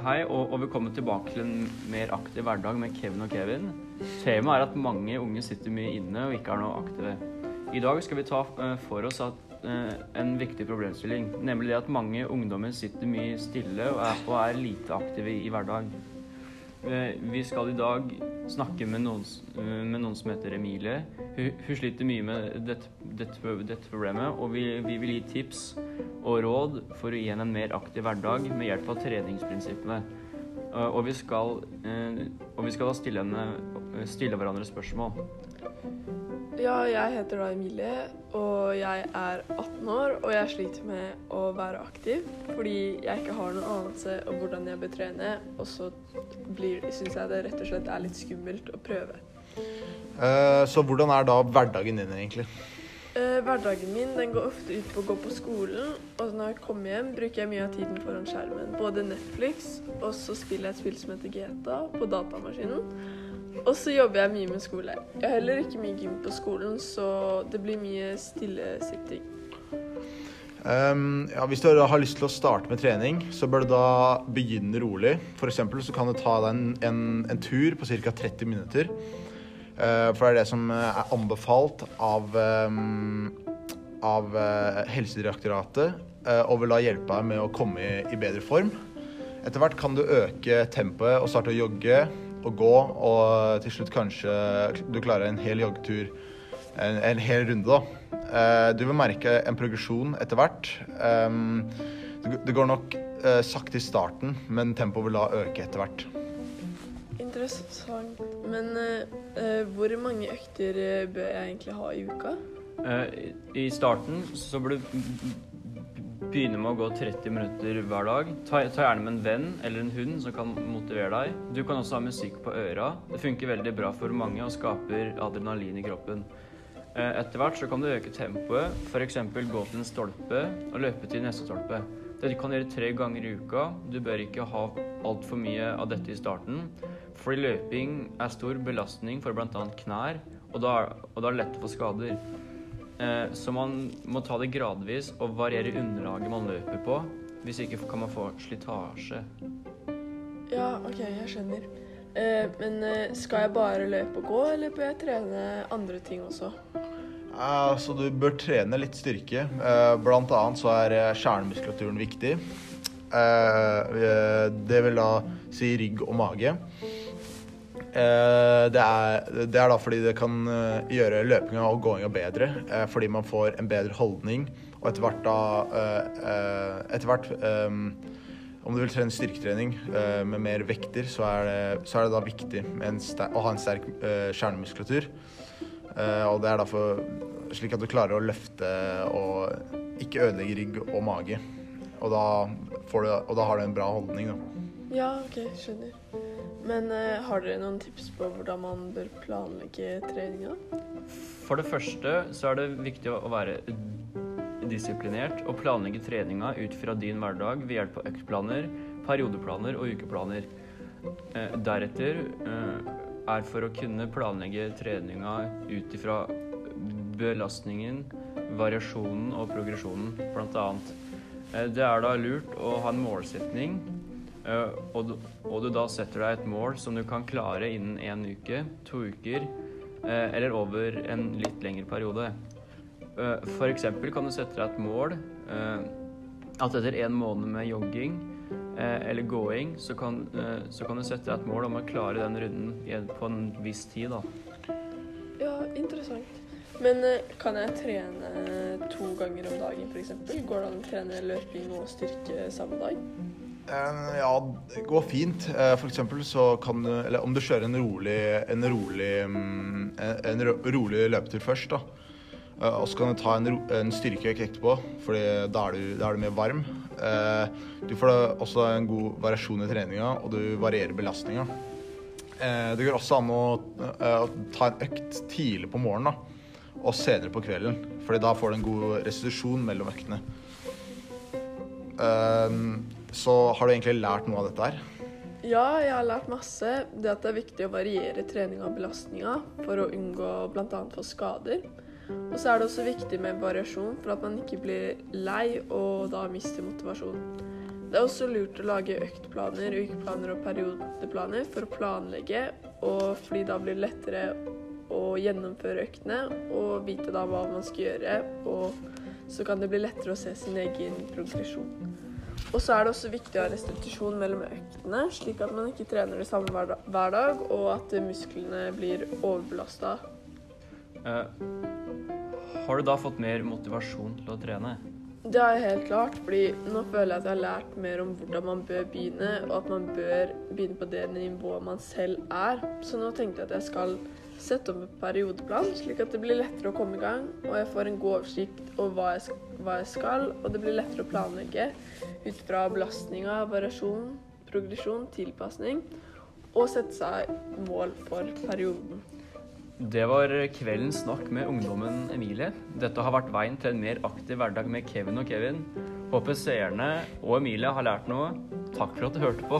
Hei, og, og velkommen tilbake til en mer aktiv hverdag med Kevin og Kevin. Temaet er at mange unge sitter mye inne og ikke er noe aktive. I dag skal vi ta eh, for oss at, eh, en viktig problemstilling, nemlig det at mange ungdommer sitter mye stille og er, og er lite aktive i, i hverdag. Eh, Vi skal i dag snakke med noen, eh, med noen som heter Emilie. Hun, hun sliter mye med dette, dette, dette problemet, og vi, vi vil gi tips og råd for å gi henne en mer aktiv hverdag med hjelp av treningsprinsippene. Eh, Og vi skal, og vi skal stille, henne, stille hverandre spørsmål. Ja, jeg heter da Emilie, og jeg er 18 år, og jeg sliter med å være aktiv fordi jeg ikke har noen anelse om hvordan jeg bør trene, og så syns jeg det rett og slett er litt skummelt å prøve. Uh, Så hvordan er da hverdagen din egentlig? Eh, hverdagen min den går ofte ut på å gå på skolen, og når jeg kommer hjem, bruker jeg mye av tiden foran skjermen. Både Netflix, og så spiller jeg et spill som heter GTA på datamaskinen. Og så jobber jeg mye med skole. Jeg har heller ikke mye gym på skolen, så det blir mye stillesitting. Um, ja, hvis du har lyst til å starte med trening, så bør du da begynne rolig. For eksempel så kan du ta deg en, en, en tur på ca. 30 minutter. Uh, for det er det som eh, er anbefalt av, um, av uh, Helsedirektoratet, uh, og vil da hjelpe deg med å komme i, i bedre form. Etter hvert kan du øke tempoet og starte å jogge og gå, og til slutt kanskje du klarer en hel joggetur. En, en hel runde, da. Eh, du vil merke en progresjon etter hvert. Um, det, går nok eh, sakte i starten, men tempoet vil da øke etter hvert. Interessant. Men eh, eh, hvor mange økter bør jeg egentlig ha i uka? Eh, I starten så bør du begynne med å gå 30 minutter hver dag. Ta, ta gjerne med en venn eller en hund som kan motivere deg. Du kan også ha musikk på øra. Det funker veldig bra for mange og skaper adrenalin i kroppen. Eh, Etter hvert så kan du øke tempoet, f.eks. gå til en stolpe og løpe til neste stolpe. Dette kan du gjøre tre ganger i uka. Du bør ikke ha altfor mye av dette i starten, fordi løping er stor belastning for bl.a. knær, og da, og da er det lett å få skader. Eh, Så man må ta det gradvis og variere underlaget man løper på. Hvis ikke kan man få slitasje. Ja, OK, jeg skjønner. Eh, men eh, skal jeg bare løpe og gå, eller bør jeg trene andre ting også? Altså, du bør trene litt styrke. Eh, blant annet så er kjernemuskulaturen viktig. Det vil da si rygg og mage. Eh, det, er, det er da fordi det kan eh, gjøre løpinga og gåinga bedre. eh, fordi man får en bedre holdning. Og etter hvert da Etter hvert om du vil trene styrketrening med mer vekter, så er det, så er det da viktig med en ster å ha en sterk kjernemuskulatur. Og det er derfor slik at du klarer å løfte og ikke ødelegge rygg og mage. Og da, du, og da har du en bra holdning, da. Ja, OK, skjønner. Men uh, har dere noen tips på hvordan man bør planlegge treninga? For det første så er det viktig å være disiplinert og planlegge treninga ut fra din hverdag ved hjelp av øktplaner, periodeplaner og ukeplaner. Uh, Deretter uh, er for å kunne planlegge treninga ut ifra belastningen, variasjonen og progresjonen. Eh, Det er da lurt å ha en målsetning, og du, og du da setter deg et mål som du kan klare innen én uke, to uker, eh, eller over en litt lengre periode. F.eks. For eksempel kan du sette deg et mål eh, at etter en måned med jogging eh, eller gåing, så kan, eh, så kan du sette deg et mål om å klare den runden på en viss tid. da. Ja, interessant. Men eh, kan jeg trene to ganger om dagen, f.eks.? Går det an å trene løping og styrke samme dag? Eh, Ja, det går fint. Eh, For eksempel så kan du Eller om du kjører en rolig En rolig, mm, en, en rolig løpetur først, da. Eh, Og så kan du ta en, en styrkeøkt etterpå, Fordi da da er du mer varm. Eh, Du får også en god variasjon i treninga, og du varierer belastninga. Eh, Det går også an eh, å ta en økt tidlig på morgenen da, og senere på kvelden. Fordi da får du en god restitusjon mellom øktene. Så har du egentlig lært noe av dette her? Ja, jeg har lært masse. Det at det er viktig å variere treninga og belastninga for å unngå bl.a. få skader. Og så er det også viktig med variasjon for at man ikke blir lei og da mister motivasjon. Det er også lurt å lage øktplaner, ukeplaner og periodeplaner for å planlegge, og fordi da blir det lettere å gjennomføre øktene og vite da hva man skal gjøre, og så kan det bli lettere å se sin egen progresjon. Og så er det også viktig å ha restitusjon mellom øktene, slik at man ikke trener det samme hver dag, og at musklene blir overbelasta. Uh, har du da fått mer motivasjon til å trene? Det har jeg helt klart, fordi nå føler jeg at jeg har lært mer om hvordan man bør begynne, og at man bør begynne på det nivået man selv er. Så nå tenkte jeg at jeg skal sette opp en periodeplan, slik at det blir lettere å komme i gang, og jeg får en god oversikt over hva jeg, hva jeg skal, og det blir lettere å planlegge ut fra belastninga, variasjon, progresjon, tilpasning, og sette seg mål for perioden. Det var kveldens snakk med ungdommen Emilie. Dette har vært veien til en mer aktiv hverdag med Kevin og Kevin. Håper seerne og Emilie har lært noe. Takk for at du hørte på.